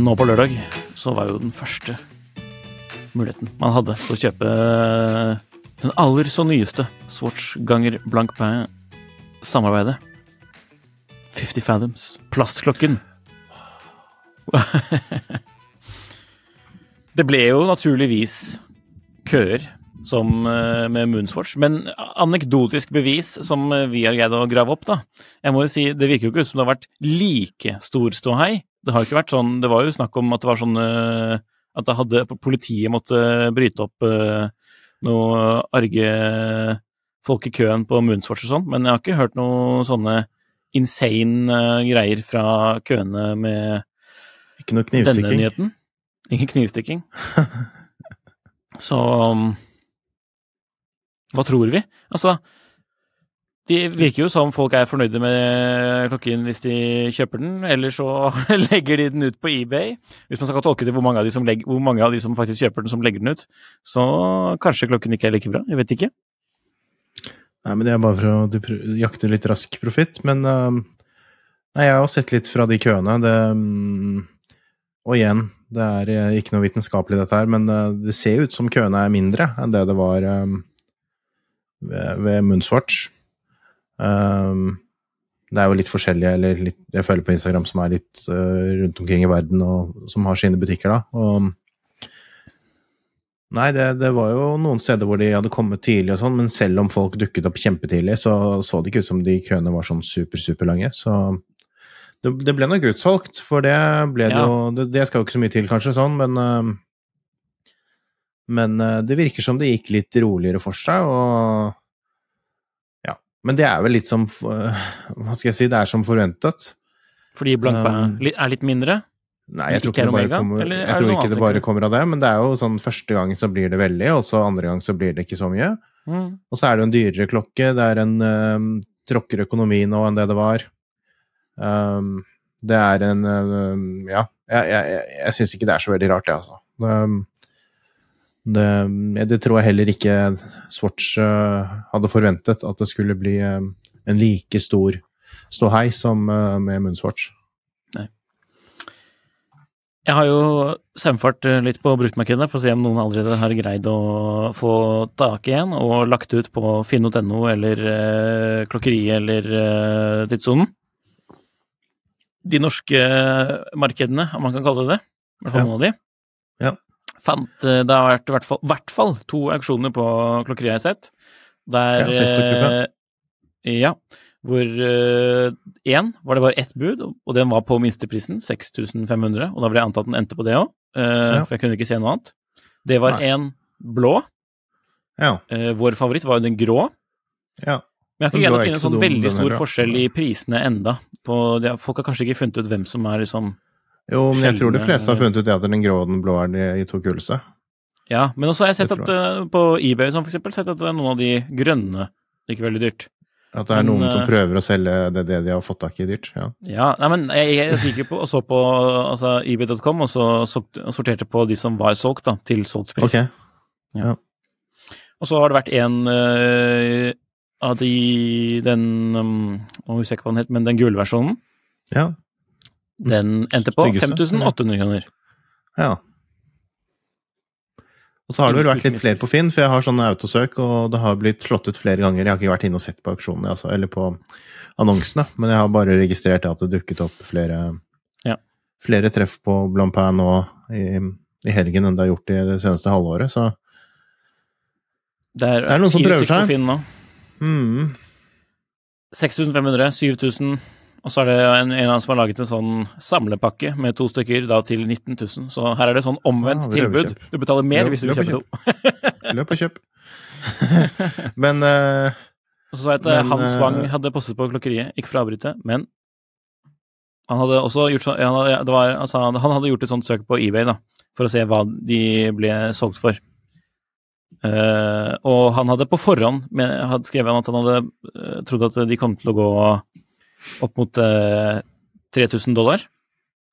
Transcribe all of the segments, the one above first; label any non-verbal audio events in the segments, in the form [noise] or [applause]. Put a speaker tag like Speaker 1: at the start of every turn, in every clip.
Speaker 1: Nå på lørdag så var jo den første muligheten man hadde for å kjøpe den aller så nyeste Swatch ganger Blank Pain-samarbeidet. 50 Fathoms. Plastklokken. [laughs] Det ble jo naturligvis køer som eh, med Moonswatch, men anekdotisk bevis som eh, vi har greid å grave opp, da. Jeg må jo si, det virker jo ikke ut som det har vært like stor ståhei. Det har jo ikke vært sånn Det var jo snakk om at det var sånn eh, At det hadde Politiet måtte bryte opp noe arge folk i køen på Moonswatch og sånn, men jeg har ikke hørt noe sånne insane greier fra køene med denne nyheten. Ingen knivstikking. [laughs] Så um, Hva tror vi? Altså de virker jo som folk er fornøyde med klokken hvis de kjøper den, eller så [laughs] legger de den ut på eBay. Hvis man skal tolke det hvor mange, de legger, hvor mange av de som faktisk kjøper den, som legger den ut, så kanskje klokken ikke er like bra. Jeg vet ikke.
Speaker 2: Nei, men det er bare for å jakte litt rask profitt. Men uh, nei, jeg har sett litt fra de køene. Det, um, og igjen, det er eh, ikke noe vitenskapelig dette her, men øh, det ser ut som køene er mindre enn det det var øhm, ved, ved. Øhm, det er jo litt forskjellige, eller litt, jeg følger på Instagram som er litt rundt omkring i verden, og som har sine butikker, da. Og Nei, det, det var jo noen steder hvor de hadde kommet tidlig og sånn, men selv om folk dukket opp kjempetidlig, så så det ikke ut som de køene var sånn super, superlange. Så det, det ble nok utsolgt, for det ble det jo det, det skal jo ikke så mye til, kanskje, sånn, men øh, Men øh, det virker som det gikk litt roligere for seg, og Ja. Men det er vel litt som øh, Hva skal jeg si, det er som forventet.
Speaker 1: Fordi Blankberg
Speaker 2: Um,
Speaker 1: er litt mindre.
Speaker 2: Nei, jeg tror
Speaker 1: ikke
Speaker 2: det bare kommer,
Speaker 1: er
Speaker 2: jeg tror ikke det bare kommer av det, men det er jo sånn første gang så blir det veldig, og så andre gang så blir det ikke så mye.
Speaker 1: Mm.
Speaker 2: Og så er det jo en dyrere klokke, det er en um, tråkkere økonomi nå enn det det var. Um, det er en um, Ja, jeg, jeg, jeg, syns ikke det er så veldig rart, det, altså. Um, det, det tror jeg heller ikke Swatch uh, hadde forventet, at det skulle bli um, en like stor ståhei som uh, med Nei
Speaker 1: Jeg har jo saumfart eh, litt på bruktmarkedet for å se om noen allerede har greid å få tak i en og lagt ut på finn.no eller eh, Klokkeriet eller eh, Tidssonen. De norske markedene, om man kan kalle det det, i hvert fall
Speaker 2: Ja.
Speaker 1: noen av de,
Speaker 2: Ja.
Speaker 1: fant eh, Det har vært i hvert fall, hvert fall to auksjoner på Klokkeriet jeg har sett. Der
Speaker 2: Ja,
Speaker 1: eh, Ja. Hvor én var det bare ett bud, og den var på minsteprisen, 6500. Og da ble jeg antatt den endte på det òg,
Speaker 2: Ja.
Speaker 1: for jeg kunne ikke se noe annet. Det var
Speaker 2: Nei.
Speaker 1: en blå.
Speaker 2: Ja.
Speaker 1: Uh, vår favoritt var jo den grå.
Speaker 2: ja.
Speaker 1: Men jeg har ikke greid å finne en sånn veldig stor forskjell i prisene enda. På, det, folk har kanskje ikke funnet ut hvem som er liksom
Speaker 2: Jo, men jeg tror de fleste har funnet ut at den grå og den blå er de to kuleste.
Speaker 1: Ja, men også har jeg sett
Speaker 2: jeg.
Speaker 1: at
Speaker 2: tror
Speaker 1: eh, på eBay som for eksempel, sett at det noen av de grønne ikke veldig dyrt.
Speaker 2: At det er
Speaker 1: Men,
Speaker 2: noen som
Speaker 1: eh,
Speaker 2: prøver å selge det, det de har fått tak i dyrt. Ja.
Speaker 1: Ja, nei, men jeg, jeg gikk jo på og så på altså, ebay.com, og så sorterte på de som var solgt, da, til solgt pris.
Speaker 2: Ok.
Speaker 1: Og så har det vært en eh, av de Den um, Jeg husker ikke hva den het, men den gule versjonen.
Speaker 2: Ja.
Speaker 1: Den endte på 5800 kroner.
Speaker 2: Ja. Og så har det vel vært litt flere på Finn, for jeg har sånne autosøk, og det har blitt slått ut flere ganger. Jeg har ikke vært inne og sett på auksjonene, altså, eller på annonsene, men jeg har bare registrert at det dukket opp flere,
Speaker 1: Ja.
Speaker 2: flere treff på Blancpain nå i, i helgen enn det har gjort i det seneste halvåret, så
Speaker 1: Det er,
Speaker 2: Det er noen som prøver seg.
Speaker 1: på Finn nå.
Speaker 2: Mm,
Speaker 1: 6500, 7000, og så er det en, en som har laget en sånn samlepakke med to stykker, da til 19 000. Så her er det sånn omvendt
Speaker 2: ja,
Speaker 1: tilbud. Du betaler mer
Speaker 2: Løp-
Speaker 1: hvis du vil kjøpe to.
Speaker 2: løp og kjøp. [laughs] [laughs] men uh,
Speaker 1: Og så sa jeg at eh,
Speaker 2: Men,
Speaker 1: Hans
Speaker 2: eh,
Speaker 1: Wang hadde postet på klokkeriet, ikke for å avbryte, men han hadde også gjort han hadde, var, altså, han hadde gjort et sånt søk på eBay, da, for å se hva de ble solgt for. Eh, og han hadde på forhånd men, hadde skrevet at han hadde uh, trodd at de kom til å gå opp mot uh, 3000 dollar.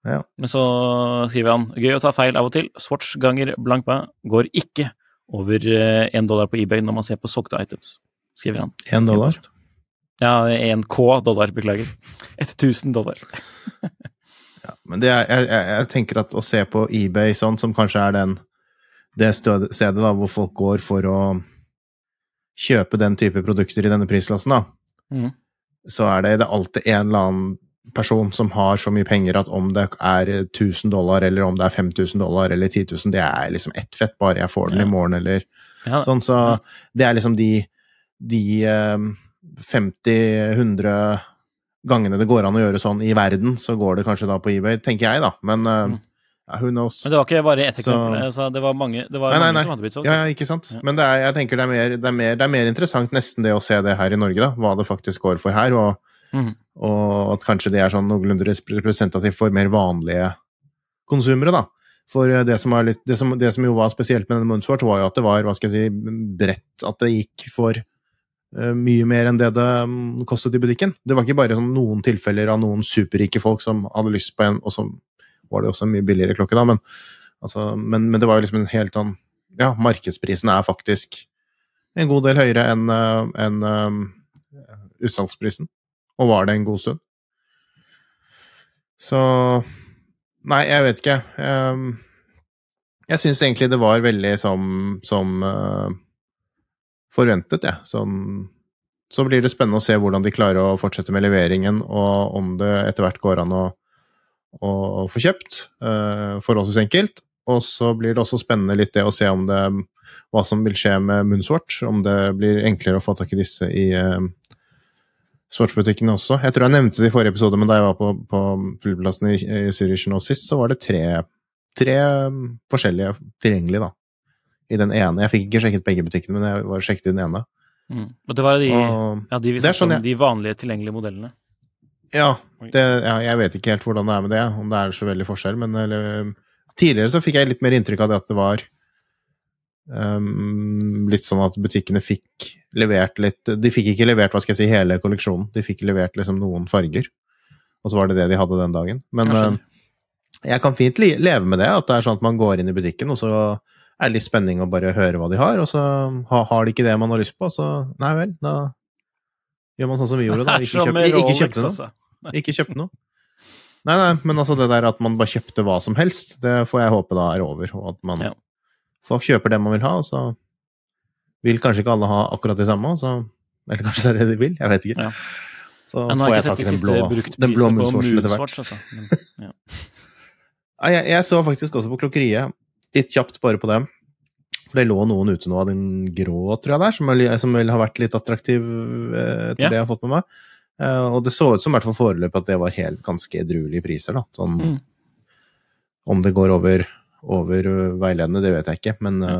Speaker 2: Ja.
Speaker 1: Men så skriver han gøy å ta feil av og til. Swatch ganger blank bæ går ikke over én dollar på eBay når man ser på solgte items, skriver han.
Speaker 2: én dollar.
Speaker 1: Ja, 1K dollar, beklager. [laughs] 1000 dollar. [laughs]
Speaker 2: Ja, men det er, jeg, jeg, jeg tenker at å se på eBay sånn, som kanskje er den, det stedet da, hvor folk går for å kjøpe den type produkter i denne prisklassen, da,
Speaker 1: mm.
Speaker 2: så er det, det er alltid en eller annen person som har så mye penger at om det er 1000 dollar, eller om det er 5000 dollar, eller 10 000, det er liksom ett fett, bare jeg får den
Speaker 1: Ja.
Speaker 2: i morgen, eller
Speaker 1: Ja,
Speaker 2: sånn. Så det er liksom de, de eh, 50-100 gangene det går an å gjøre sånn i verden, så går det kanskje da på eBay, tenker jeg, da. Men eh,
Speaker 1: Mm.
Speaker 2: Ja, who knows?
Speaker 1: Men det var ikke bare ett eksempel. Så... det var mange, det var
Speaker 2: Nei, nei,
Speaker 1: mange som hadde blitt solgt.
Speaker 2: Ja, ja, ikke sant?
Speaker 1: Ja.
Speaker 2: Men det er, jeg tenker det er, mer, det, er mer, det er mer interessant nesten det å se det her i Norge, da. Hva det faktisk går for her. Og,
Speaker 1: mm.
Speaker 2: og at kanskje det er sånn noenlunde representativt for mer vanlige konsumere, da. For eh, det som, er litt, det, som, det som jo var spesielt med denne Moonswatch, var jo at det var hva skal jeg si, bredt. At det gikk for uh, mye mer enn det det um, kostet i butikken. Det var ikke bare sånn noen tilfeller av noen superrike folk som hadde lyst på en, og så var det også en mye billigere klokke, da. Men, altså, men, men det var jo liksom en helt sånn Ja, markedsprisen er faktisk en god del høyere enn en, enn, eh, utsalgsprisen. Og var det en god stund. Så Nei, jeg vet ikke. Um, jeg syns egentlig det var veldig som, som uh, forventet, jeg. Sånn, så blir det spennende å se hvordan de klarer å fortsette med leveringen, og om det etter hvert går an å, å få kjøpt. Uh, forholdsvis enkelt. Og så blir det også spennende litt det å se om det, hva som vil skje med munnsvart. Om det blir enklere å få tak i disse i uh, Swatch-butikkene også. Jeg tror jeg nevnte det i forrige episode, men da jeg var på, på flyplassen i, i Zürich nå sist, så var det tre, tre um, forskjellige tilgjengelige, da. I den ene. Jeg fikk ikke sjekket begge butikkene, men jeg var sjekket i den ene.
Speaker 1: Mm. Og det var de,
Speaker 2: Og,
Speaker 1: ja, de, vi
Speaker 2: det er sånn
Speaker 1: de vanlige tilgjengelige modellene.
Speaker 2: Ja, det, ja, jeg vet ikke helt hvordan det er med det, om det er så veldig forskjell, men eller, tidligere så fikk jeg litt mer inntrykk av det at det var um, litt sånn at butikkene fikk levert litt De fikk ikke levert hva skal jeg si, hele kolleksjonen, de fikk levert liksom noen farger. Og så var det det de hadde den dagen. Men
Speaker 1: Jeg
Speaker 2: eh, jeg kan fint leve med det, at det er sånn at man går inn i butikken, og så er det litt spenning å bare høre hva de har, og så har de ikke det man har lyst på, så nei vel, da gjør man sånn som vi gjorde, da. Ikke, kjøp, ikke kjøpte noe.
Speaker 1: altså.
Speaker 2: Ikke kjøpte noe. Nei, nei, men altså det der at man bare kjøpte hva som helst, det får jeg håpe da er over, og at man
Speaker 1: Ja.
Speaker 2: folk kjøper det man vil ha, og så vil kanskje ikke alle ha akkurat det samme, så Eller kanskje det er det de vil, jeg vet ikke.
Speaker 1: Ja.
Speaker 2: Så får jeg tak i den blå, den blå Moonswatchen etter hvert.
Speaker 1: Altså. Men, ja.
Speaker 2: Ja, jeg, jeg så faktisk også på klokkeriet, litt kjapt bare på det. For det lå noen ute nå av den grå, tror jeg det er, som, som vel har vært litt attraktiv eh, etter
Speaker 1: Ja.
Speaker 2: det jeg har fått med meg. Eh, og det så ut som i hvert fall foreløpig at det var helt ganske edruelige priser, da. Sånn,
Speaker 1: Mm.
Speaker 2: Om det går over, over veiledende, det vet jeg ikke, men
Speaker 1: Ja.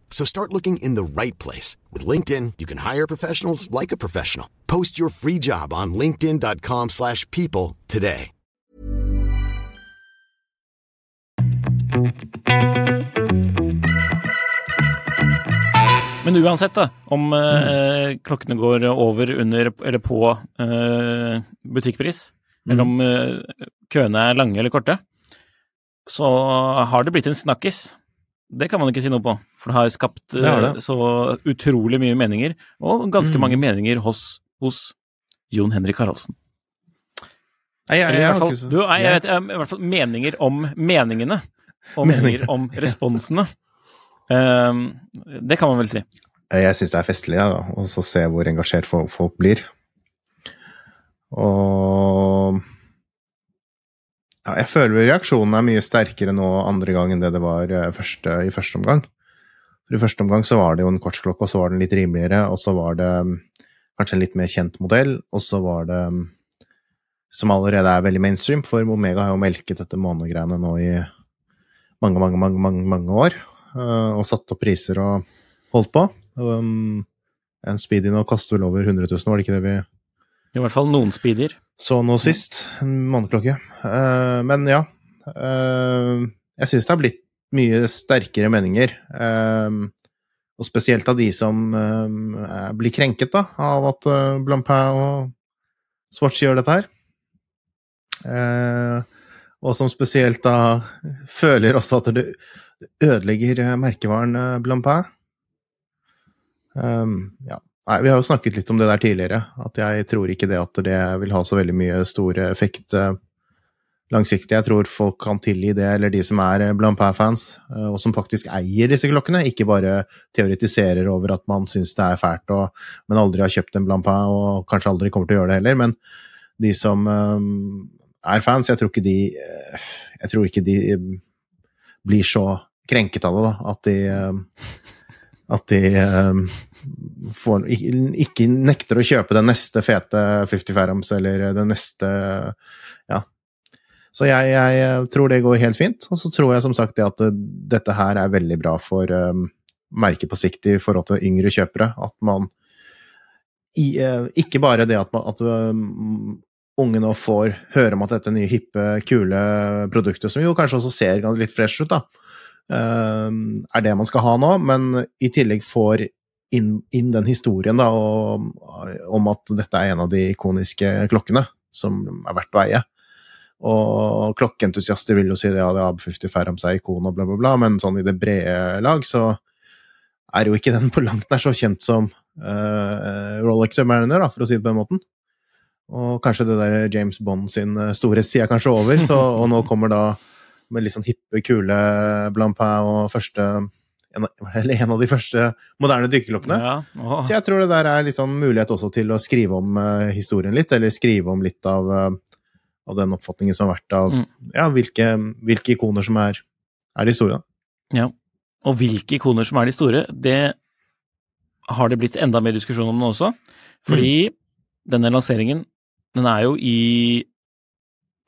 Speaker 3: So start looking in the right place. With LinkedIn, you can hire professionals like a professional. Post your free job on linkedin.com/people slash people today.
Speaker 1: Men uansett, da, om eh, klokkene går over, under eller på eh, butikkpris, eller om eh, køene er lange eller korte, så har det blitt en snakkis. Det kan man ikke si noe på, for det har skapt
Speaker 2: Det
Speaker 1: eh,
Speaker 2: det.
Speaker 1: så utrolig mye meninger, og ganske
Speaker 2: Mm.
Speaker 1: mange meninger hos, hos Jon Henrik Haraldsen.
Speaker 2: Nei, jeg, jeg,
Speaker 1: fall, du, nei, jeg vet, eh, i hvert fall meninger om meningene. Og meninger om responsene. Um, det kan man vel si.
Speaker 2: Jeg syns det er festlig ja, da, å se hvor engasjert folk blir. Og ja, jeg føler reaksjonen er mye sterkere nå andre gang enn det det var eh, første, i første omgang. For I første omgang så var det jo en kvartsklokke, og så var den litt rimeligere, og så var det mm, kanskje en litt mer kjent modell, og så var det mm, som allerede er veldig mainstream, for Omega har jo melket dette månegreiene nå i mange, mange, mange, mange, mange år, eh, og satt opp priser og holdt på. Um, en speedy nå koster vel over 100 000, var det ikke det vi
Speaker 1: I hvert fall noen speedier.
Speaker 2: så nå sist? En måneklokke. Eh, men ja. eh, jeg syns det har blitt mye sterkere meninger. eh, og spesielt av de som eh, blir krenket da, av at uh, Blampin og Swatch gjør dette her. Eh, og som spesielt da føler også at det ødelegger eh, merkevaren eh, Blampin. Ja. Nei, vi har jo snakket litt om det der tidligere, at jeg tror ikke det at det vil ha så veldig mye stor effekt eh, langsiktig. Jeg tror folk kan tilgi det, eller de som er eh, Blampin-fans, eh, og som faktisk eier disse klokkene, ikke bare teoretiserer over at man syns det er fælt, og, men aldri har kjøpt en Blampin, og kanskje aldri kommer til å gjøre det heller. Men de som eh, er fans, jeg tror ikke de tror ikke de blir så krenket av det, da, at de at de får, ikke, nekter å kjøpe den neste fete 50 Farams eller den neste Ja. Så jeg, jeg tror det går helt fint. Og så tror jeg som sagt det at dette her er veldig bra for um, merket på sikt i forhold til yngre kjøpere. At man i, uh, Ikke bare det at, man, at um, unge nå får høre om at dette nye, hippe, kule produktet, som jo kanskje også ser litt fresh ut, da, eh, er det man skal ha nå, men i tillegg får inn, inn den historien da, og, om at dette er en av de ikoniske klokkene som er verdt å eie. Og klokkeentusiaster vil jo si det, ja, det er AB50 Ferrams er ikon og bla, bla, bla, men sånn i det brede lag så er jo ikke den på langt nær så kjent som uh, Rolex Mariner, da, for å si det på den måten. Og kanskje det der James Bond sin store side er kanskje over, så, [laughs] og nå kommer da med litt sånn hippe, kule Blampin og første en, av- eller en av de første moderne dykkerklokkene.
Speaker 1: Ja,
Speaker 2: Så jeg tror det der er litt sånn mulighet også til å skrive om uh, historien litt, eller skrive om litt av, eh, av den oppfatningen som har vært av
Speaker 1: Mm.
Speaker 2: ja, hvilke, hvilke ikoner som er, er de store.
Speaker 1: ja. og hvilke ikoner som er de store, det har det blitt enda mer diskusjon om nå også. Fordi denne lanseringen, den er jo i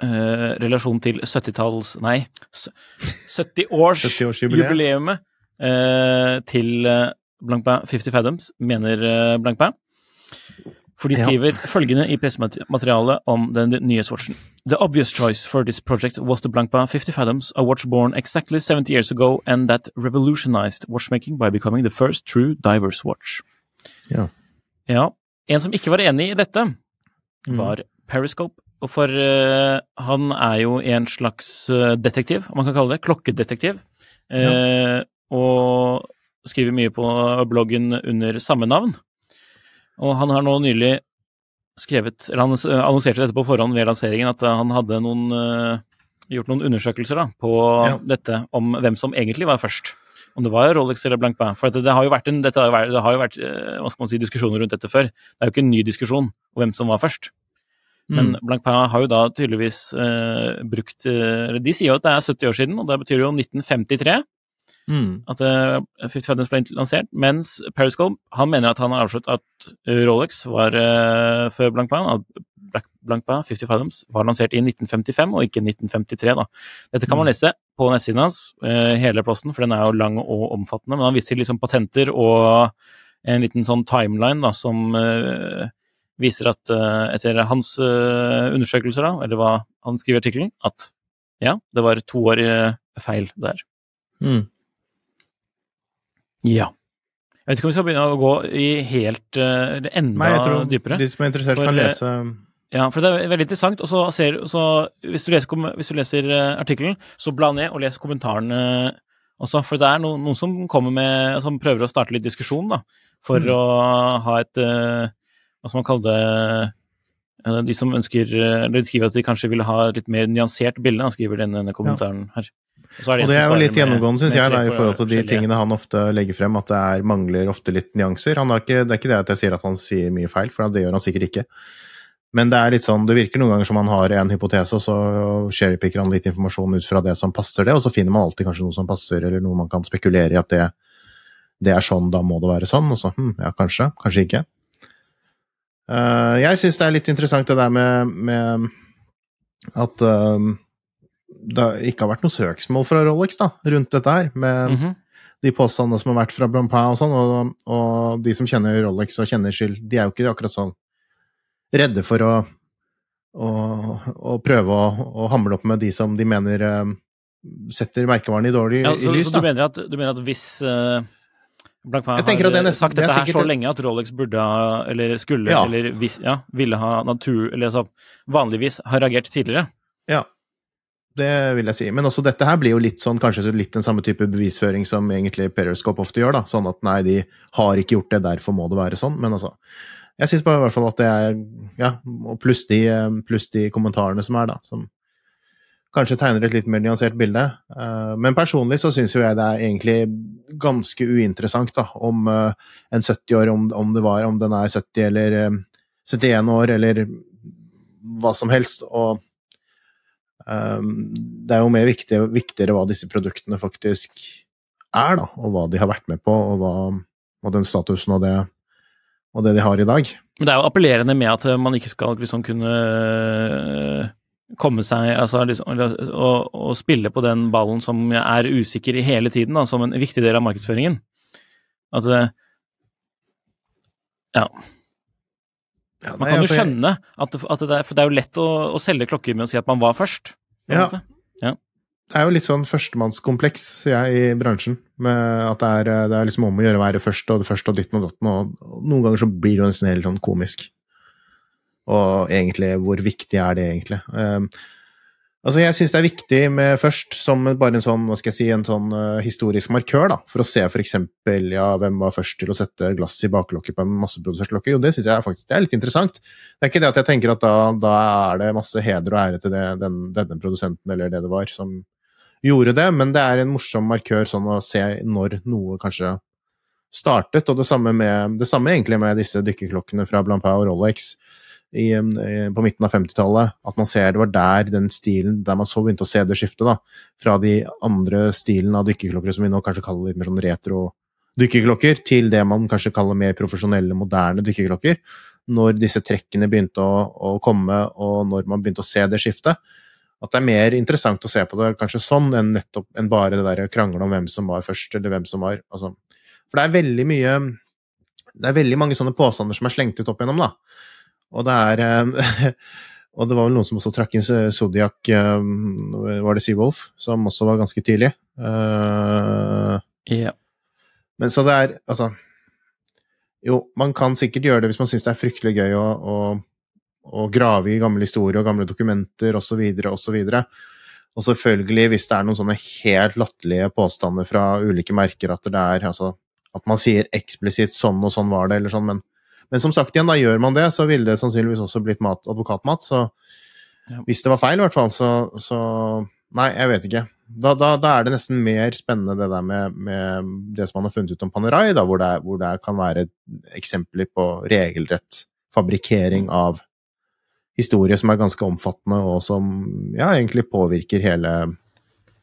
Speaker 1: eh, relasjon til 70-talls... Nei, 70-årsjubileet [laughs]
Speaker 2: 70-årsjubileet.
Speaker 1: eh, til eh, Blancpain 50 Fathoms, mener eh, Blancpain. For de
Speaker 2: Ja.
Speaker 1: skriver følgende i pressematerialet om den nye Swatchen. The obvious choice for this project was the Blancpain 50 Fathoms, a watch born exactly 70 years ago and that revolutionized watchmaking by becoming the first true diverse watch.
Speaker 2: Ja.
Speaker 1: Ja. En som ikke var enig i dette,
Speaker 2: Mm.
Speaker 1: var Periscope. Og For uh, han er jo en slags uh, detektiv, om man kan kalle det. Klokkedetektiv. Eh, Og skriver mye på bloggen under samme navn. Og han har nå nylig skrevet Eller han annonserte dette på forhånd ved lanseringen, at eh, han hadde noen eh, gjort noen undersøkelser da, på
Speaker 2: Ja.
Speaker 1: dette om hvem som egentlig var først. Om det var Rolex eller Blank Pain. For det har jo vært, en, har jo vært, det har jo vært eh, si, diskusjoner rundt dette før. Det er jo ikke en ny diskusjon om hvem som var først. Men Blanc Pain har jo da tydeligvis eh, brukt De sier jo at det er 70 år siden, og det betyr jo 1953
Speaker 2: Mm.
Speaker 1: at uh, Fifty Fathoms ble lansert. Mens Periscope han mener at han har avslørt at Rolex var uh, før Blancpain, At Black, Blanc Pain, 50 Fathoms, var lansert i 1955 og ikke 1953. da. Dette kan man lese på nettsiden hans, uh, hele posten, for den er jo lang og omfattende. Men han viser liksom patenter og en liten sånn timeline da, som uh, viser at eh, etter hans eh, undersøkelser, da, eller hva han skriver i artikkelen, at ja, det var to år eh, feil der.
Speaker 2: Mm.
Speaker 1: Ja. Jeg vet ikke om vi skal begynne å gå i helt uh, enda
Speaker 2: Nei, jeg tror
Speaker 1: dypere.
Speaker 2: de som er interessert,
Speaker 1: For,
Speaker 2: kan
Speaker 1: eh,
Speaker 2: lese
Speaker 1: Ja, for det er veldig interessant. Og så ser så Hvis du leser, hvis du leser eh, artikkelen, så bla ned og les kommentarene også. For det er noen, noen som kommer med Som prøver å starte litt diskusjon, da. For
Speaker 2: Mm.
Speaker 1: å ha et Hva skal man kalle det De som ønsker Eller de skriver at de kanskje vil ha et litt mer nyansert bilde, da, skriver denne, denne kommentaren her. Og,
Speaker 2: Og det er jo litt gjennomgående, syns jeg, da, i forhold til de tingene han ofte legger frem, at det er, mangler ofte litt nyanser. Han har ikke, det er ikke det at jeg sier at han sier mye feil, for det gjør han sikkert ikke. Men det er litt sånn, det virker noen ganger som han har en hypotese, og så cherrypicker han litt informasjon ut fra det som passer det, og så finner man alltid kanskje noe som passer, eller noe man kan spekulere i at det, det er sånn, da må det være sånn, og så hm, ja, kanskje, kanskje ikke. Uh, jeg syns det er litt interessant det der med, med at eh, det ikke har vært noe søksmål fra Rolex da, rundt dette her, med
Speaker 1: Mhm.
Speaker 2: de påstandene som har vært fra Blancpain og sånn, og, og de som kjenner Rolex og kjenner skyld, de er jo ikke akkurat sånn redde for å, å, å prøve å, å hamle opp med de som de mener um, setter merkevaren i dårlig
Speaker 1: Ja,
Speaker 2: i lys,
Speaker 1: så du mener at, du mener at hvis uh,
Speaker 2: Jeg tenker
Speaker 1: har
Speaker 2: det
Speaker 1: eh,
Speaker 2: nesten-
Speaker 1: sagt
Speaker 2: det
Speaker 1: dette her så lenge at Rolex burde ha, eller skulle,
Speaker 2: Ja.
Speaker 1: eller vis, ja, ville ha natur... Eller altså vanligvis har reagert tidligere.
Speaker 2: Ja, det vil jeg si. Men også dette her blir jo litt sånn, kanskje litt den samme type bevisføring som egentlig Periscope ofte gjør, da. Sånn at nei, de har ikke gjort det, derfor må det være sånn. Men altså, jeg syns bare i hvert fall at det er Ja, og pluss de, pluss de kommentarene som er, da, som kanskje tegner et litt mer nyansert bilde. Eh, Men personlig så syns jo jeg det er egentlig ganske uinteressant, da, om eh, en 70 år, om, om det var Om den er 70 eller eh, 71 år, eller hva som helst. Og det er jo mer viktig, viktigere hva disse produktene faktisk er, da, og hva de har vært med på, og, hva, og den statusen og det, og det de har i dag.
Speaker 1: Men det er jo appellerende med at man ikke skal liksom kunne øh, komme seg altså liksom, og, og spille på den ballen som er usikker i hele tiden, da, som en viktig del av markedsføringen. At det, ja.
Speaker 2: Ja,
Speaker 1: Man
Speaker 2: nei,
Speaker 1: kan jo
Speaker 2: altså,
Speaker 1: skjønne at, at det, er, for det er jo lett å, å selge klokker med å si at man var først.
Speaker 2: Ja.
Speaker 1: Ja.
Speaker 2: Det er jo litt sånn førstemannskompleks, sier jeg, i bransjen. Med at det er, det er liksom om å gjøre å være først, og det første og dytten og datten, og, og noen ganger så blir det jo nesten helt sånn komisk. Og egentlig, hvor viktig er det egentlig? Um, altså, jeg syns det er viktig med først, som bare en sånn, hva skal jeg si, en sånn uh, historisk markør, da, for å se for eksempel, ja, hvem var først til å sette glass i baklokket på en masseprodusert lokke. Jo, det syns jeg faktisk det er litt interessant. Det er ikke det at jeg tenker at da, da er det masse heder og ære til det, den, denne produsenten eller det det var, som gjorde det, men det er en morsom markør sånn å se når noe kanskje startet, og det samme, med, det samme egentlig med disse dykkerklokkene fra Blampau og Rolex i, eh, på midten av 50-tallet, at man ser det var der den stilen, der man så begynte å se det skiftet, da, fra de andre stilen av dykkerklokker som vi nå kanskje kaller litt mer sånn retro dykkerklokker, til det man kanskje kaller mer profesjonelle, moderne dykkerklokker, når disse trekkene begynte å, å komme, og når man begynte å se det skiftet, at det er mer interessant å se på det kanskje sånn enn nettopp enn bare det der kranglet om hvem som var først, eller hvem som var altså. For det er veldig mye Det er veldig mange sånne påstander som er slengt ut opp igjennom, da. Og det er eh, [laughs] Og det var vel noen som også trakk inn Zodiac eh, Var det Seawolf? Som også var ganske tidlig. Eh,
Speaker 1: Ja.
Speaker 2: men så det er Altså Jo, man kan sikkert gjøre det hvis man syns det er fryktelig gøy å, å, å grave i gamle historier og gamle dokumenter osv. osv. Og selvfølgelig, hvis det er noen sånne helt latterlige påstander fra ulike merker at det er altså, at man sier eksplisitt 'sånn og sånn var det', eller sånn, men, men som sagt igjen, da gjør man det, så ville det sannsynligvis også blitt mat, advokatmat. Så ja. hvis det var feil, i hvert fall, så, så Nei, jeg vet ikke. Da, da, da, er det nesten mer spennende det der med, med det som man har funnet ut om Panerai, da, hvor, det, hvor det kan være eksempler på regelrett fabrikkering av historie som er ganske omfattende, og som ja, egentlig påvirker hele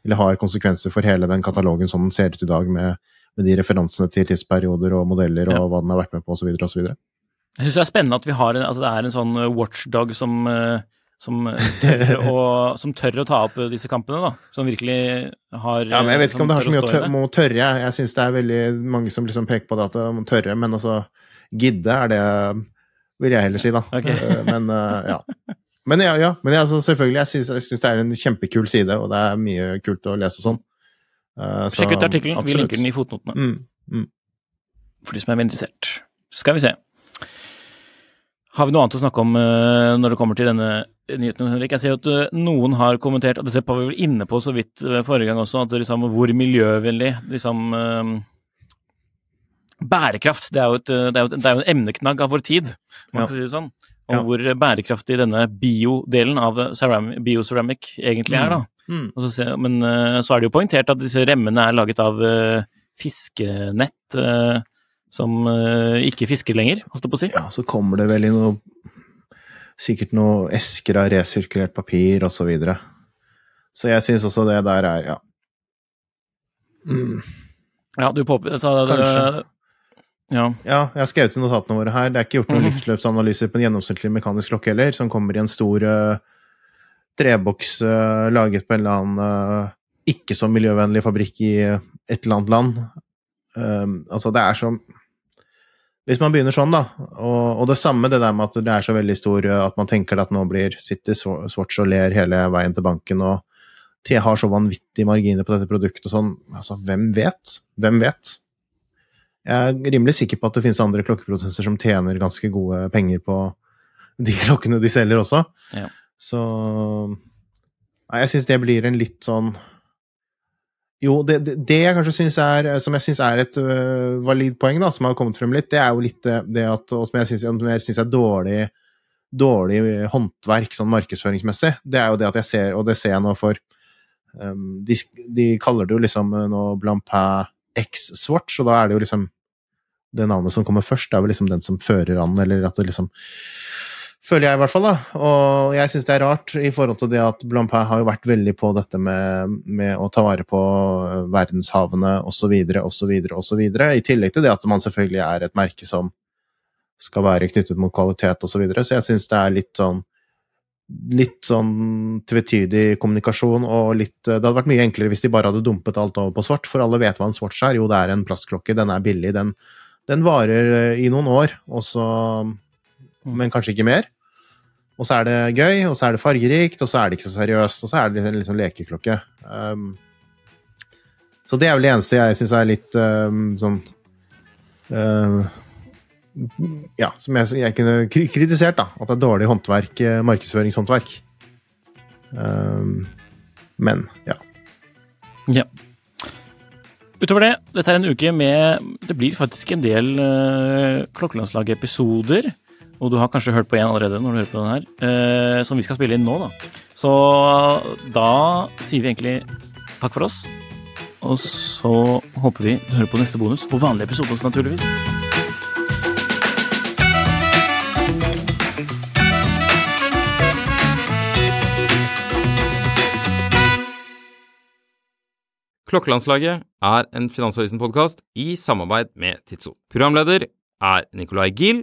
Speaker 2: Eller har konsekvenser for hele den katalogen som den ser ut i dag, med, med de referansene til tidsperioder og modeller og ja. hva den har vært med på, osv. osv.
Speaker 1: Jeg syns det er spennende at vi har en, altså det er en sånn watchdog som, som, tør å, [laughs] som tør å ta opp disse kampene, da. Som virkelig har
Speaker 2: Ja, men Jeg vet ikke om det har så mye å tørre. Må tørre. Jeg, syns det er veldig mange som liksom peker på det at det må tørre, men altså Gidde er det vil jeg heller si, da. Okay. Eh, men ja. Men ja, ja. Men altså, selvfølgelig, jeg syns det er en kjempekul side, og det er mye kult å lese sånn.
Speaker 1: Uh, Sjekk ut artikkelen. Vi linker den i fotnotene. Mm, mm. For de som er interessert. Skal vi se. Har vi noe annet å snakke om uh, når det kommer til denne nyheten, Henrik? Jeg ser jo at uh, noen har kommentert, og dette var vi vel inne på så vidt forrige gang også, at liksom, hvor miljøvennlig liksom, Bærekraft det er, et, det, er jo, det er, jo, en emneknagg av vår tid, man kan si det sånn. Og ja. hvor bærekraftig denne biodelen av bioceramic egentlig er, da. Mm. Så, men uh, så er det jo poengtert at disse remmene er laget av uh, fiskenett uh, som ikke fisker lenger, holdt jeg på å si.
Speaker 2: Ja, så kommer det vel i noe Sikkert noe esker av resirkulert papir og så videre. Så jeg syns også det der er Ja.
Speaker 1: Mm. Ja, du påpeker
Speaker 2: Kanskje. Ja. ja. jeg har skrevet i notatene våre her. Det er ikke gjort noen mm. livsløpsanalyser på en gjennomsnittlig mekanisk klokke heller, som kommer i en stor uh, treboks uh, laget på en eller annen uh, ikke så miljøvennlig fabrikk i et eller annet land. Um, altså, det er så Hvis man begynner sånn, da, og, og, det samme det der med at det er så veldig stor at man tenker at nå blir sitter Swatch og ler hele veien til banken og har så vanvittige marginer på dette produktet og sånn. Altså, hvem vet? Hvem vet? Jeg er rimelig sikker på at det finnes andre klokkeprodusenter som tjener ganske gode penger på de [laughs] klokkene de selger også. Ja. Så Nei, jeg syns det blir en litt sånn Jo, det, det, det jeg kanskje syns er Som jeg syns er et uh, valid poeng, da, som har kommet frem litt, det er jo litt det at Og som jeg syns er dårlig dårlig håndverk sånn markedsføringsmessig, det er jo det at jeg ser, og det ser jeg nå for um, de, de, kaller det jo liksom nå Blampin X-Swatch, og da er det jo liksom Det navnet som kommer først, det er vel liksom den som fører an, eller at det liksom Føler jeg, i hvert fall. da, Og jeg syns det er rart i forhold til det at Blampin har jo vært veldig på dette med, med å ta vare på verdenshavene osv., osv., osv. I tillegg til det at man selvfølgelig er et merke som skal være knyttet mot kvalitet osv. Så, videre. så jeg syns det er litt sånn litt sånn tvetydig kommunikasjon og litt Det hadde vært mye enklere hvis de bare hadde dumpet alt over på svart, for alle vet hva en Swatch er. Jo, det er en plastklokke, den er billig, den, den varer eh, i noen år, og så. Men kanskje ikke mer. Og så er det gøy, og så er det fargerikt, og så er det ikke så seriøst, og så er det en liksom lekeklokke. Um, så det er vel det eneste jeg syns er litt um, sånn um, ja, som jeg, jeg, kunne kritisert, da. At det er dårlig håndverk, eh, markedsføringshåndverk. Um, men, ja.
Speaker 1: Ja. Utover det, dette er en uke med Det blir faktisk en del uh, Klokkelandslag-episoder. Og du har kanskje hørt på én allerede når du hører på den her, uh, som vi skal spille inn nå, da. Så da sier vi egentlig takk for oss. Og så håper vi du hører på neste bonus, på vanlig episode også, naturligvis.
Speaker 4: Klokkelandslaget er en Finansavisen-podkast i samarbeid med Tidso. Programleder er Nicolai Giel